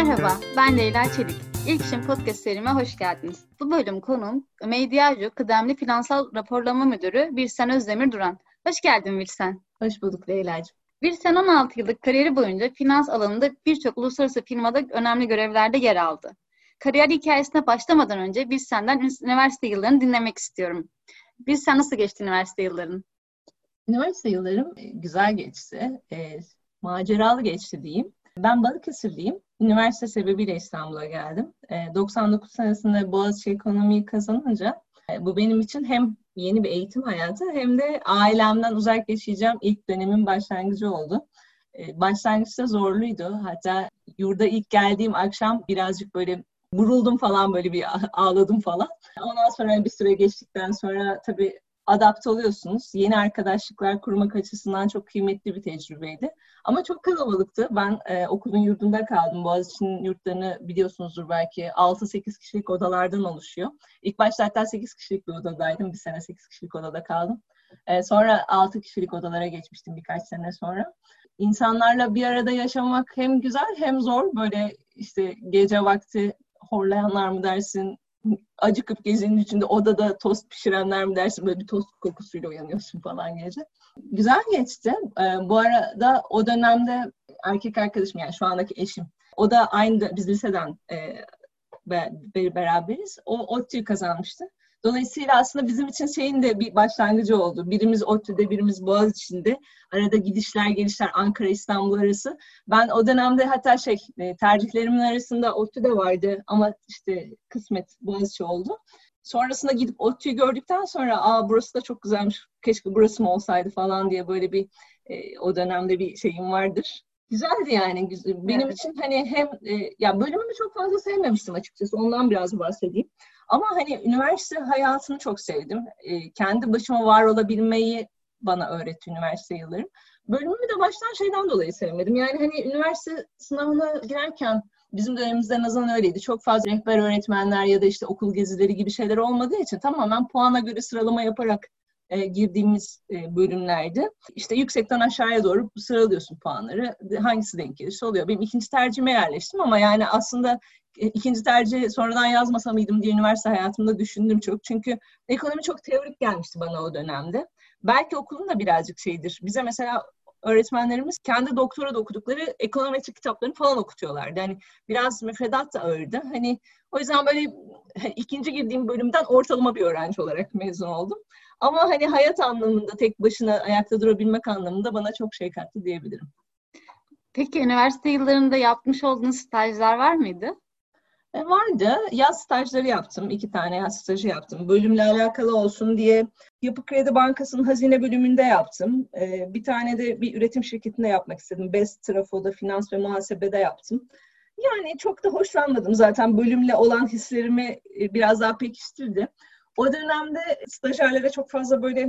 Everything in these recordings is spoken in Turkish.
Merhaba, ben Leyla Çelik. İlk İşin Podcast serime hoş geldiniz. Bu bölüm konuğum Medyacu Kıdemli Finansal Raporlama Müdürü Birsen Özdemir Duran. Hoş geldin Birsen. Hoş bulduk Leyla'cığım. Birsen 16 yıllık kariyeri boyunca finans alanında birçok uluslararası firmada önemli görevlerde yer aldı. Kariyer hikayesine başlamadan önce biz senden üniversite yıllarını dinlemek istiyorum. Biz sen nasıl geçti üniversite yılların? Üniversite yıllarım e, güzel geçti. E, maceralı geçti diyeyim. Ben Balıkesirliyim. Üniversite sebebiyle İstanbul'a geldim. E, 99 senesinde Boğaziçi Ekonomi'yi kazanınca e, bu benim için hem yeni bir eğitim hayatı hem de ailemden uzak yaşayacağım ilk dönemin başlangıcı oldu. E, başlangıçta zorluydu. Hatta yurda ilk geldiğim akşam birazcık böyle vuruldum falan böyle bir ağladım falan. Ondan sonra bir süre geçtikten sonra tabii adapte oluyorsunuz. Yeni arkadaşlıklar kurmak açısından çok kıymetli bir tecrübeydi. Ama çok kalabalıktı. Ben e, okulun yurdunda kaldım. Boğaziçi'nin yurtlarını biliyorsunuzdur belki. 6-8 kişilik odalardan oluşuyor. İlk başta hatta 8 kişilik bir odadaydım. Bir sene 8 kişilik odada kaldım. E, sonra 6 kişilik odalara geçmiştim birkaç sene sonra. İnsanlarla bir arada yaşamak hem güzel hem zor. Böyle işte gece vakti horlayanlar mı dersin, acıkıp gezinin içinde odada tost pişirenler mi dersin böyle bir tost kokusuyla uyanıyorsun falan gece. Güzel geçti. Ee, bu arada o dönemde erkek arkadaşım yani şu andaki eşim o da aynı biz liseden e, beraberiz. O ODTÜ'yü kazanmıştı. Dolayısıyla aslında bizim için şeyin de bir başlangıcı oldu. Birimiz ODTÜ'de, birimiz Boğaziçi'nde. Arada gidişler, gelişler Ankara, İstanbul arası. Ben o dönemde hatta şey e, tercihlerimin arasında ODTÜ'de vardı ama işte kısmet Boğaziçi oldu. Sonrasında gidip ODTÜ'yü gördükten sonra aa burası da çok güzelmiş, keşke burası mı olsaydı falan diye böyle bir e, o dönemde bir şeyim vardır. Güzeldi yani. Benim evet. için hani hem e, ya bölümümü çok fazla sevmemiştim açıkçası. Ondan biraz bahsedeyim. Ama hani üniversite hayatını çok sevdim. E, kendi başıma var olabilmeyi bana öğretti üniversite yıllarım. Bölümümü de baştan şeyden dolayı sevmedim. Yani hani üniversite sınavına girerken bizim dönemimizde nazan öyleydi. Çok fazla rehber öğretmenler ya da işte okul gezileri gibi şeyler olmadığı için tamamen puana göre sıralama yaparak e, girdiğimiz e, bölümlerdi. İşte yüksekten aşağıya doğru sıralıyorsun puanları. Hangisi denk gelirse oluyor. Benim ikinci tercihime yerleştim ama yani aslında ikinci tercih sonradan yazmasa mıydım diye üniversite hayatımda düşündüm çok. Çünkü ekonomi çok teorik gelmişti bana o dönemde. Belki okulun da birazcık şeydir. Bize mesela öğretmenlerimiz kendi doktora da okudukları ekonometri kitaplarını falan okutuyorlardı. Yani biraz müfredat da ağırdı. Hani o yüzden böyle ikinci girdiğim bölümden ortalama bir öğrenci olarak mezun oldum. Ama hani hayat anlamında tek başına ayakta durabilmek anlamında bana çok şey kattı diyebilirim. Peki üniversite yıllarında yapmış olduğunuz stajlar var mıydı? E, vardı. Yaz stajları yaptım. iki tane yaz stajı yaptım. Bölümle alakalı olsun diye Yapı Kredi Bankası'nın hazine bölümünde yaptım. E, bir tane de bir üretim şirketinde yapmak istedim. Best Trafo'da finans ve muhasebede yaptım. Yani çok da hoşlanmadım zaten bölümle olan hislerimi e, biraz daha pekiştirdi. O dönemde stajyerlere çok fazla böyle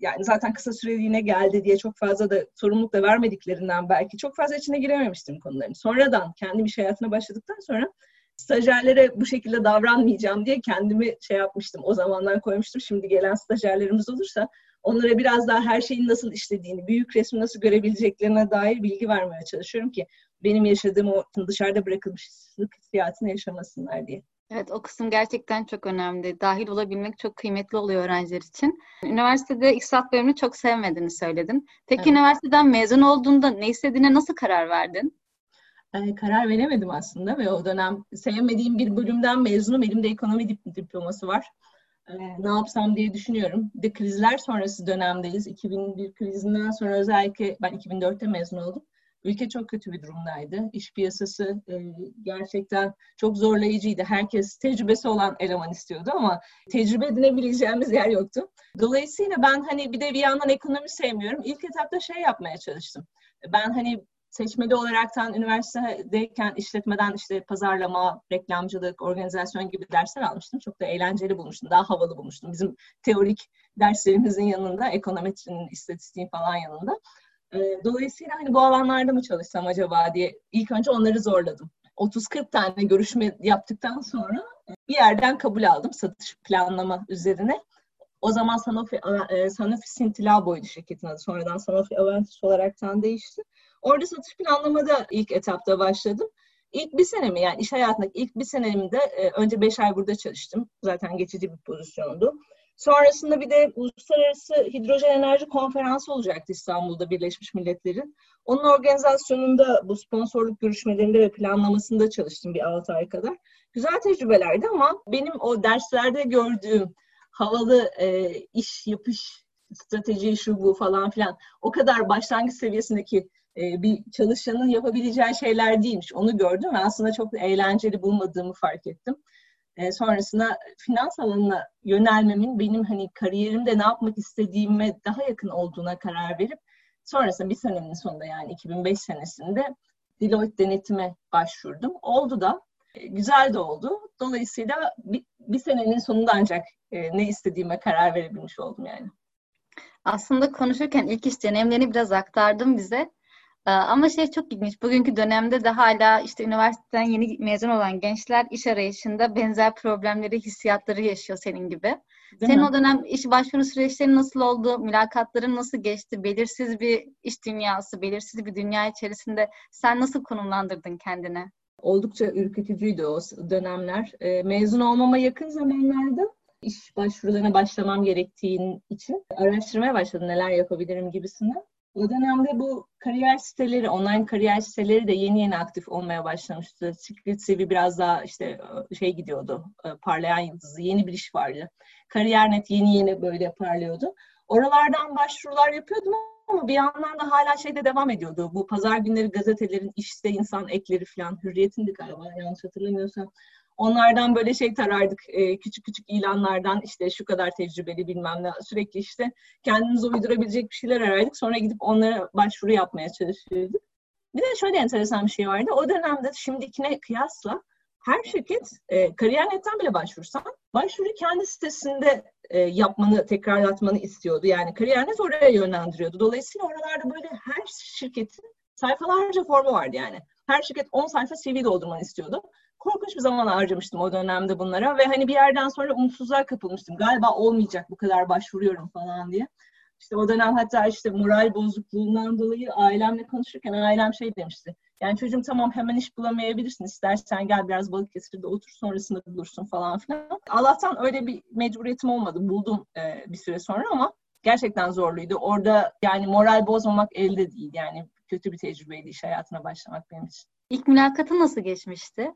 yani zaten kısa süreliğine geldi diye çok fazla da sorumluluk da vermediklerinden belki çok fazla içine girememiştim konuların. Sonradan kendi iş hayatına başladıktan sonra stajyerlere bu şekilde davranmayacağım diye kendimi şey yapmıştım. O zamandan koymuştum. Şimdi gelen stajyerlerimiz olursa onlara biraz daha her şeyin nasıl işlediğini, büyük resmi nasıl görebileceklerine dair bilgi vermeye çalışıyorum ki benim yaşadığım o dışarıda bırakılmışlık hissiyatını yaşamasınlar diye. Evet o kısım gerçekten çok önemli. Dahil olabilmek çok kıymetli oluyor öğrenciler için. Üniversitede iktisat bölümünü çok sevmediğini söyledin. Peki evet. üniversiteden mezun olduğunda ne istediğine nasıl karar verdin? Ee, karar veremedim aslında ve o dönem sevmediğim bir bölümden mezunum. Elimde ekonomi dip diploması var. Ee, ne yapsam diye düşünüyorum. De krizler sonrası dönemdeyiz. 2001 krizinden sonra özellikle ben 2004'te mezun oldum. Ülke çok kötü bir durumdaydı. İş piyasası e, gerçekten çok zorlayıcıydı. Herkes tecrübesi olan eleman istiyordu ama tecrübe edinebileceğimiz yer yoktu. Dolayısıyla ben hani bir de bir yandan ekonomi sevmiyorum. İlk etapta şey yapmaya çalıştım. Ben hani seçmeli olaraktan üniversitedeyken işletmeden işte pazarlama, reklamcılık, organizasyon gibi dersler almıştım. Çok da eğlenceli bulmuştum. Daha havalı bulmuştum. Bizim teorik derslerimizin yanında, ekonometrinin, istatistiğin falan yanında. E, dolayısıyla hani bu alanlarda mı çalışsam acaba diye ilk önce onları zorladım. 30-40 tane görüşme yaptıktan sonra bir yerden kabul aldım satış planlama üzerine. O zaman Sanofi, e, Sanofi Sintilabo'ydu şirketin adı. Sonradan Sanofi Aventis olaraktan değişti. Orada satış planlamada ilk etapta başladım. İlk bir senemi yani iş hayatındaki ilk bir senemde e, önce beş ay burada çalıştım. Zaten geçici bir pozisyondu. Sonrasında bir de Uluslararası Hidrojen Enerji Konferansı olacaktı İstanbul'da Birleşmiş Milletler'in. Onun organizasyonunda bu sponsorluk görüşmelerinde ve planlamasında çalıştım bir 6 ay kadar. Güzel tecrübelerdi ama benim o derslerde gördüğüm havalı e, iş yapış strateji şu bu falan filan o kadar başlangıç seviyesindeki e, bir çalışanın yapabileceği şeyler değilmiş. Onu gördüm ve aslında çok eğlenceli bulmadığımı fark ettim. E, sonrasında finans alanına yönelmemin benim hani kariyerimde ne yapmak istediğime daha yakın olduğuna karar verip sonrasında bir senenin sonunda yani 2005 senesinde Deloitte denetime başvurdum. Oldu da e, güzel de oldu. Dolayısıyla bir, bir senenin sonunda ancak ne istediğime karar verebilmiş oldum yani. Aslında konuşurken ilk iş deneyimlerini biraz aktardım bize. Ee, ama şey çok ilginç. Bugünkü dönemde de hala işte üniversiteden yeni mezun olan gençler iş arayışında benzer problemleri, hissiyatları yaşıyor senin gibi. Değil Senin mi? o dönem iş başvuru süreçleri nasıl oldu? Mülakatların nasıl geçti? Belirsiz bir iş dünyası, belirsiz bir dünya içerisinde sen nasıl konumlandırdın kendini? Oldukça ürkütücüydü o dönemler. E, mezun olmama yakın zamanlarda iş başvurularına başlamam gerektiğin için araştırmaya başladım neler yapabilirim gibisinden. O dönemde bu kariyer siteleri, online kariyer siteleri de yeni yeni aktif olmaya başlamıştı. Secret CV biraz daha işte e, şey gidiyordu, e, parlayan yıldızı, yeni bir iş vardı. Kariyer.net yeni yeni böyle parlıyordu. Oralardan başvurular yapıyordum ama bir yandan da hala şeyde devam ediyordu. Bu pazar günleri gazetelerin işte insan ekleri falan, hürriyetindi galiba yanlış hatırlamıyorsam. Onlardan böyle şey tarardık e, küçük küçük ilanlardan işte şu kadar tecrübeli bilmem ne sürekli işte kendimize uydurabilecek bir şeyler arardık. Sonra gidip onlara başvuru yapmaya çalışıyorduk. Bir de şöyle enteresan bir şey vardı. O dönemde şimdikine kıyasla her şirket e, kariyer.net'ten bile başvursan başvuru kendi sitesinde e, yapmanı, tekrarlatmanı istiyordu. Yani kariyer.net oraya yönlendiriyordu. Dolayısıyla oralarda böyle her şirketin sayfalarca formu vardı yani. Her şirket 10 sayfa CV doldurmanı istiyordu korkunç bir zaman harcamıştım o dönemde bunlara ve hani bir yerden sonra umutsuzluğa kapılmıştım. Galiba olmayacak bu kadar başvuruyorum falan diye. İşte o dönem hatta işte moral bozukluğundan dolayı ailemle konuşurken ailem şey demişti. Yani çocuğum tamam hemen iş bulamayabilirsin. İstersen gel biraz Balıkesir'de otur sonrasında bulursun falan filan. Allah'tan öyle bir mecburiyetim olmadı. Buldum e, bir süre sonra ama gerçekten zorluydu. Orada yani moral bozmamak elde değil. Yani kötü bir tecrübeydi iş hayatına başlamak benim için. İlk mülakatı nasıl geçmişti?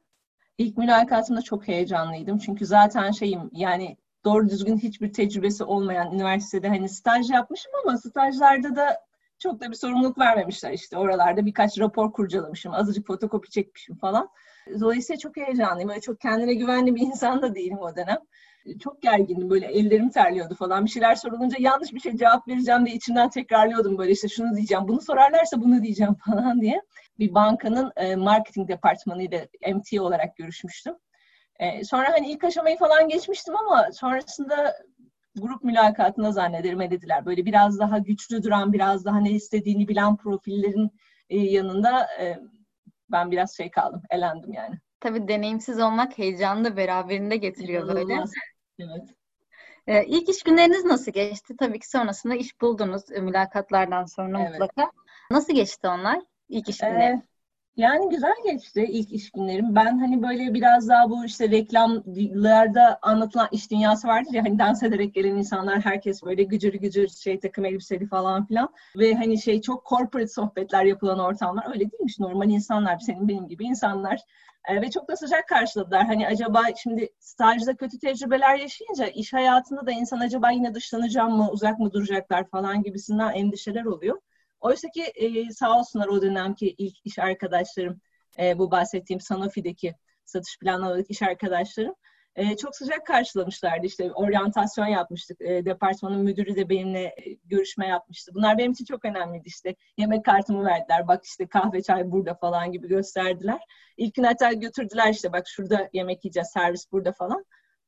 İlk mülakatımda çok heyecanlıydım. Çünkü zaten şeyim yani doğru düzgün hiçbir tecrübesi olmayan üniversitede hani staj yapmışım ama stajlarda da çok da bir sorumluluk vermemişler işte. Oralarda birkaç rapor kurcalamışım, azıcık fotokopi çekmişim falan. Dolayısıyla çok heyecanlıyım. Böyle çok kendine güvenli bir insan da değilim o dönem. Çok gergindim böyle ellerim terliyordu falan. Bir şeyler sorulunca yanlış bir şey cevap vereceğim diye içimden tekrarlıyordum böyle işte şunu diyeceğim, bunu sorarlarsa bunu diyeceğim falan diye bir bankanın e, marketing departmanıyla MT olarak görüşmüştüm. E, sonra hani ilk aşamayı falan geçmiştim ama sonrasında grup mülakatına zannederim dediler. Böyle biraz daha güçlü duran, biraz daha ne istediğini bilen profillerin e, yanında e, ben biraz şey kaldım, elendim yani. Tabii deneyimsiz olmak heyecanlı beraberinde getiriyor böyle. Evet. Ee, ilk iş günleriniz nasıl geçti? Tabii ki sonrasında iş buldunuz e, mülakatlardan sonra evet. mutlaka. Nasıl geçti onlar? İlk iş günleri. Ee, yani güzel geçti ilk iş günlerim. Ben hani böyle biraz daha bu işte reklamlarda anlatılan iş dünyası vardır ya hani dans ederek gelen insanlar herkes böyle gücür gücür şey takım elbiseli falan filan ve hani şey çok corporate sohbetler yapılan ortamlar öyle değilmiş. Normal insanlar senin benim gibi insanlar e, ve çok da sıcak karşıladılar. Hani acaba şimdi stajda kötü tecrübeler yaşayınca iş hayatında da insan acaba yine dışlanacağım mı, uzak mı duracaklar falan gibisinden endişeler oluyor. Oysa ki e, sağ olsunlar o dönemki ilk iş arkadaşlarım, e, bu bahsettiğim Sanofi'deki satış planlamadaki iş arkadaşlarım e, çok sıcak karşılamışlardı. İşte oryantasyon yapmıştık. E, departmanın müdürü de benimle e, görüşme yapmıştı. Bunlar benim için çok önemliydi işte. Yemek kartımı verdiler. Bak işte kahve çay burada falan gibi gösterdiler. İlk gün hatta götürdüler işte bak şurada yemek yiyeceğiz, servis burada falan.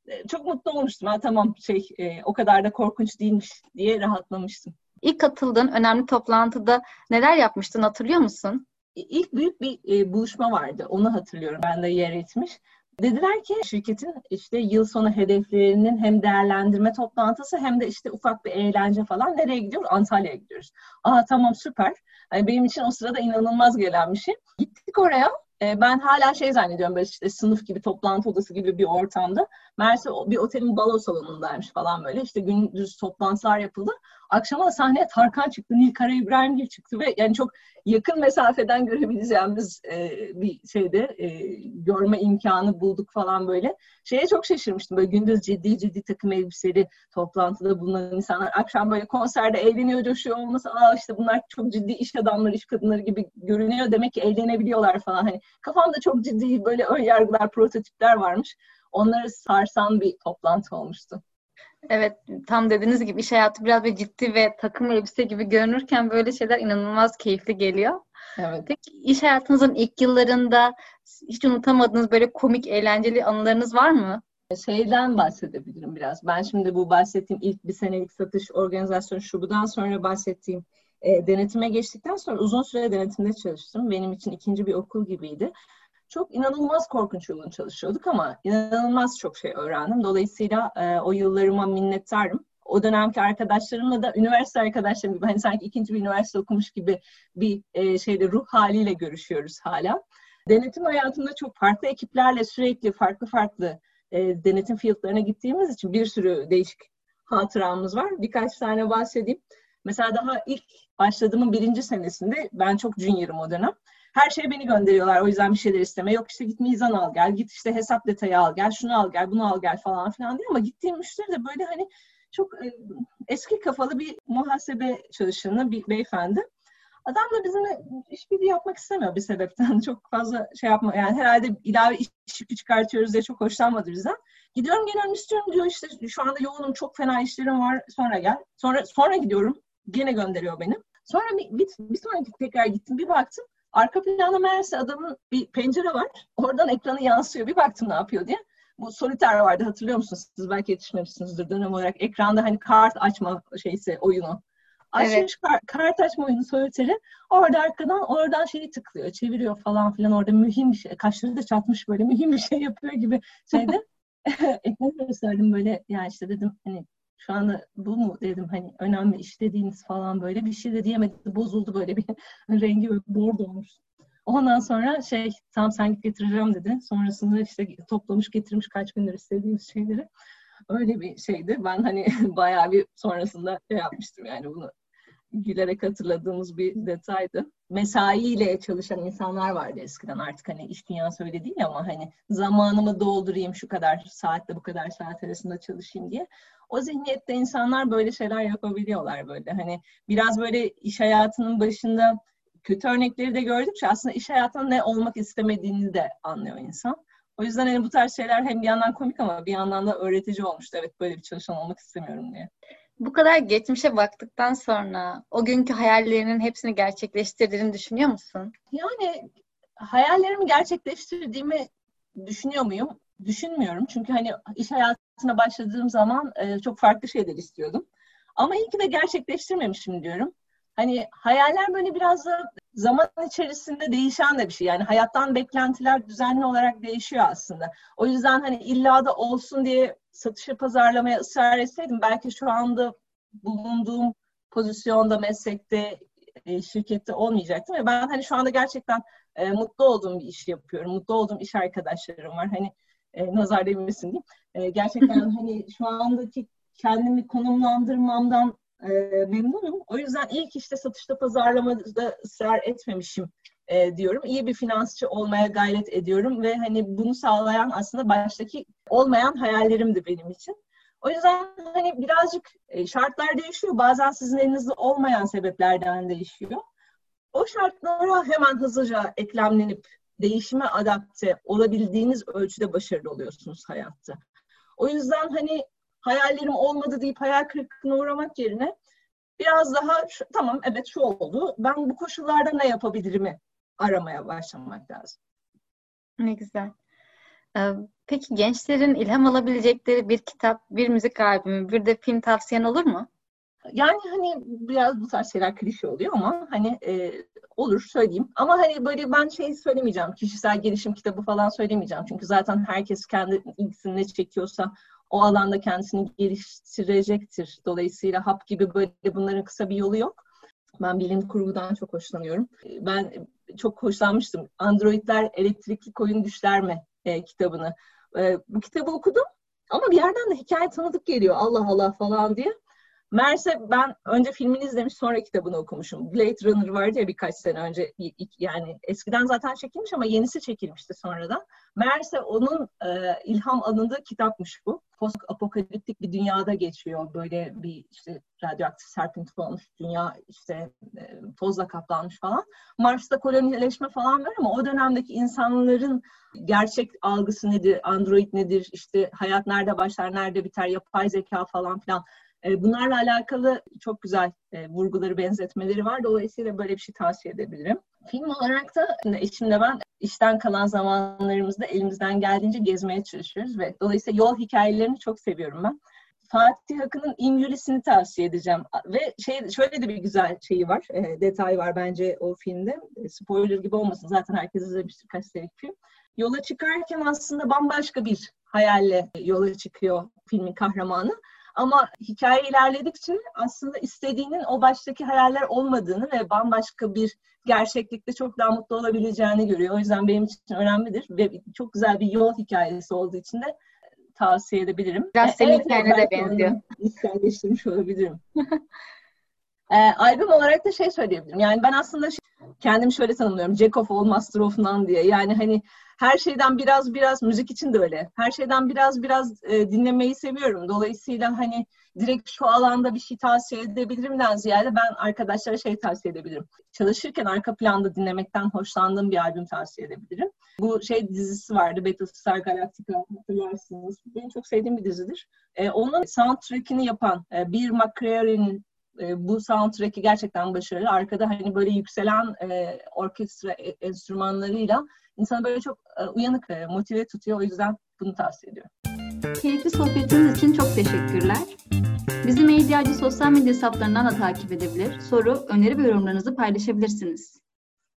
E, çok mutlu olmuştum. Ha, tamam şey e, o kadar da korkunç değilmiş diye rahatlamıştım. İlk katıldığın önemli toplantıda neler yapmıştın hatırlıyor musun? İlk büyük bir e, buluşma vardı. Onu hatırlıyorum. Ben de yer etmiş. Dediler ki şirketin işte yıl sonu hedeflerinin hem değerlendirme toplantısı hem de işte ufak bir eğlence falan. Nereye gidiyoruz? Antalya'ya gidiyoruz. Aa tamam süper. Yani benim için o sırada inanılmaz gelen bir şey. Gittik oraya. E, ben hala şey zannediyorum böyle işte sınıf gibi toplantı odası gibi bir ortamda. Meğerse bir otelin balo salonundaymış falan böyle. İşte gündüz toplantılar yapıldı. Akşama sahneye Tarkan çıktı, Nilkara İbrahimgil çıktı ve yani çok yakın mesafeden görebileceğimiz e, bir şeyde e, görme imkanı bulduk falan böyle. Şeye çok şaşırmıştım böyle gündüz ciddi ciddi takım elbiseli toplantıda bulunan insanlar akşam böyle konserde eğleniyor, coşuyor olması aa işte bunlar çok ciddi iş adamları, iş kadınları gibi görünüyor. Demek ki eğlenebiliyorlar falan. Hani kafamda çok ciddi böyle ön yargılar, prototipler varmış. Onları sarsan bir toplantı olmuştu. Evet tam dediğiniz gibi iş hayatı biraz bir ciddi ve takım elbise gibi görünürken böyle şeyler inanılmaz keyifli geliyor. Evet. Peki iş hayatınızın ilk yıllarında hiç unutamadığınız böyle komik, eğlenceli anılarınız var mı? Şeyden bahsedebilirim biraz. Ben şimdi bu bahsettiğim ilk bir senelik satış organizasyon şubudan sonra bahsettiğim e, denetime geçtikten sonra uzun süre denetimde çalıştım. Benim için ikinci bir okul gibiydi çok inanılmaz korkunç yoğun çalışıyorduk ama inanılmaz çok şey öğrendim. Dolayısıyla e, o yıllarıma minnettarım. O dönemki arkadaşlarımla da üniversite arkadaşlarım gibi hani sanki ikinci bir üniversite okumuş gibi bir e, şeyde ruh haliyle görüşüyoruz hala. Denetim hayatında çok farklı ekiplerle sürekli farklı farklı e, denetim fiyatlarına gittiğimiz için bir sürü değişik hatıramız var. Birkaç tane bahsedeyim. Mesela daha ilk başladığımın birinci senesinde ben çok junior'ım o dönem. Her şeye beni gönderiyorlar. O yüzden bir şeyler isteme. Yok işte git mizan al gel, git işte hesap detayı al gel, şunu al gel, bunu al gel falan filan diye. Ama gittiğim müşteri de böyle hani çok e, eski kafalı bir muhasebe çalışanı bir beyefendi. Adam da bizimle işbirliği yapmak istemiyor bir sebepten. Çok fazla şey yapma yani herhalde ilave iş yükü çıkartıyoruz diye çok hoşlanmadı bizden. Gidiyorum geliyorum istiyorum diyor işte şu anda yoğunum çok fena işlerim var sonra gel. Sonra sonra gidiyorum gene gönderiyor beni. Sonra bir, bir, bir sonraki tekrar gittim bir baktım Arka planda meğerse adamın bir pencere var. Oradan ekranı yansıyor. Bir baktım ne yapıyor diye. Bu soliter vardı hatırlıyor musunuz? Siz belki yetişmemişsinizdir dönem olarak. Ekranda hani kart açma şeysi oyunu. Açmış evet. kar, kart açma oyunu soliteri. Orada arkadan oradan şeyi tıklıyor, çeviriyor falan filan. Orada mühim bir şey. Kaşları da çatmış böyle mühim bir şey yapıyor gibi şeyde. Ekranı gösterdim böyle yani işte dedim hani şu anda bu mu dedim hani önemli işlediğiniz falan böyle bir şey de diyemedi. Bozuldu böyle bir rengi böyle bordo olmuş. Ondan sonra şey tam sen git getireceğim dedi. Sonrasında işte toplamış getirmiş kaç gündür istediğimiz şeyleri. Öyle bir şeydi. Ben hani bayağı bir sonrasında şey yapmıştım yani bunu gülerek hatırladığımız bir detaydı. Mesaiyle çalışan insanlar vardı eskiden artık hani iş dünyası öyle değil ama hani zamanımı doldurayım şu kadar saatte bu kadar saat arasında çalışayım diye. O zihniyette insanlar böyle şeyler yapabiliyorlar böyle. Hani biraz böyle iş hayatının başında kötü örnekleri de gördükçe aslında iş hayatında ne olmak istemediğini de anlıyor insan. O yüzden hani bu tarz şeyler hem bir yandan komik ama bir yandan da öğretici olmuştu. Evet böyle bir çalışan olmak istemiyorum diye. Bu kadar geçmişe baktıktan sonra o günkü hayallerinin hepsini gerçekleştirdiğini düşünüyor musun? Yani hayallerimi gerçekleştirdiğimi düşünüyor muyum? Düşünmüyorum. Çünkü hani iş hayatına başladığım zaman e, çok farklı şeyler istiyordum. Ama iyi ki de gerçekleştirmemişim diyorum. Hani hayaller böyle biraz da zaman içerisinde değişen de bir şey. Yani hayattan beklentiler düzenli olarak değişiyor aslında. O yüzden hani illa da olsun diye satışa pazarlamaya ısrar etseydim belki şu anda bulunduğum pozisyonda, meslekte, e, şirkette olmayacaktım. Ve ben hani şu anda gerçekten e, mutlu olduğum bir iş yapıyorum. Mutlu olduğum iş arkadaşlarım var. Hani e, nazar değmesin diyeyim. E, gerçekten hani şu andaki kendimi konumlandırmamdan e, memnunum. O yüzden ilk işte satışta pazarlamada ısrar etmemişim e, diyorum. İyi bir finansçı olmaya gayret ediyorum ve hani bunu sağlayan aslında baştaki olmayan hayallerimdi benim için. O yüzden hani birazcık e, şartlar değişiyor. Bazen sizin elinizde olmayan sebeplerden değişiyor. O şartlara hemen hızlıca eklemlenip değişime adapte olabildiğiniz ölçüde başarılı oluyorsunuz hayatta. O yüzden hani hayallerim olmadı deyip hayal kırıklığına uğramak yerine biraz daha şu, tamam evet şu oldu. Ben bu koşullarda ne yapabilirimi aramaya başlamak lazım. Ne güzel. Ee, peki gençlerin ilham alabilecekleri bir kitap, bir müzik albümü, bir de film tavsiyen olur mu? Yani hani biraz bu tarz şeyler klişe oluyor ama hani e, olur söyleyeyim. Ama hani böyle ben şey söylemeyeceğim. Kişisel gelişim kitabı falan söylemeyeceğim. Çünkü zaten herkes kendi ilgisini ne çekiyorsa o alanda kendisini geliştirecektir. Dolayısıyla hap gibi böyle bunların kısa bir yolu yok. Ben bilim kurgudan çok hoşlanıyorum. Ben çok hoşlanmıştım. Androidler elektrikli koyun düşler mi e, kitabını. E, bu kitabı okudum ama bir yerden de hikaye tanıdık geliyor Allah Allah falan diye. Meğerse ben önce filmini izlemiş sonra kitabını okumuşum. Blade Runner vardı ya birkaç sene önce yani eskiden zaten çekilmiş ama yenisi çekilmişti sonradan. Meğerse onun e, ilham alındığı kitapmış bu. Post apokaliptik bir dünyada geçiyor. Böyle bir işte radyoaktif serpinti olmuş. Dünya işte e, tozla kaplanmış falan. Mars'ta kolonileşme falan var ama o dönemdeki insanların gerçek algısı nedir, android nedir, işte hayat nerede başlar, nerede biter, yapay zeka falan filan bunlarla alakalı çok güzel e, vurguları, benzetmeleri var. Dolayısıyla böyle bir şey tavsiye edebilirim. Film olarak da eşimle ben işten kalan zamanlarımızda elimizden geldiğince gezmeye çalışıyoruz ve dolayısıyla yol hikayelerini çok seviyorum ben. Fatih Akın'ın İmyülisini tavsiye edeceğim. Ve şey şöyle de bir güzel şeyi var, e, detay var bence o filmde. E, spoiler gibi olmasın zaten herkes izlemiştir kaç senelik film. Yola çıkarken aslında bambaşka bir hayalle yola çıkıyor filmin kahramanı. Ama hikaye ilerledikçe aslında istediğinin o baştaki hayaller olmadığını ve bambaşka bir gerçeklikte çok daha mutlu olabileceğini görüyor. O yüzden benim için önemlidir ve çok güzel bir yol hikayesi olduğu için de tavsiye edebilirim. Biraz senin evet, hikayene de benziyor. İçselleştirmiş olabilirim. e, albüm olarak da şey söyleyebilirim. Yani ben aslında kendimi şöyle tanımlıyorum. Jack of all, master of none diye. Yani hani her şeyden biraz biraz müzik için de öyle. Her şeyden biraz biraz e, dinlemeyi seviyorum. Dolayısıyla hani direkt şu alanda bir şey tavsiye edebilirimden ziyade ben arkadaşlara şey tavsiye edebilirim. Çalışırken arka planda dinlemekten hoşlandığım bir albüm tavsiye edebilirim. Bu şey dizisi vardı Battlestar Galactica hatırlarsınız. Benim çok sevdiğim bir dizidir. E, onun soundtrack'ini yapan e, bir McCreary'nin bu soundtrack'i gerçekten başarılı. Arkada hani böyle yükselen e, orkestra enstrümanlarıyla insanı böyle çok e, uyanık, e, motive tutuyor. O yüzden bunu tavsiye ediyorum. Keyifli sohbetiniz için çok teşekkürler. Bizi Medyacı sosyal medya hesaplarından da takip edebilir, soru, öneri ve yorumlarınızı paylaşabilirsiniz.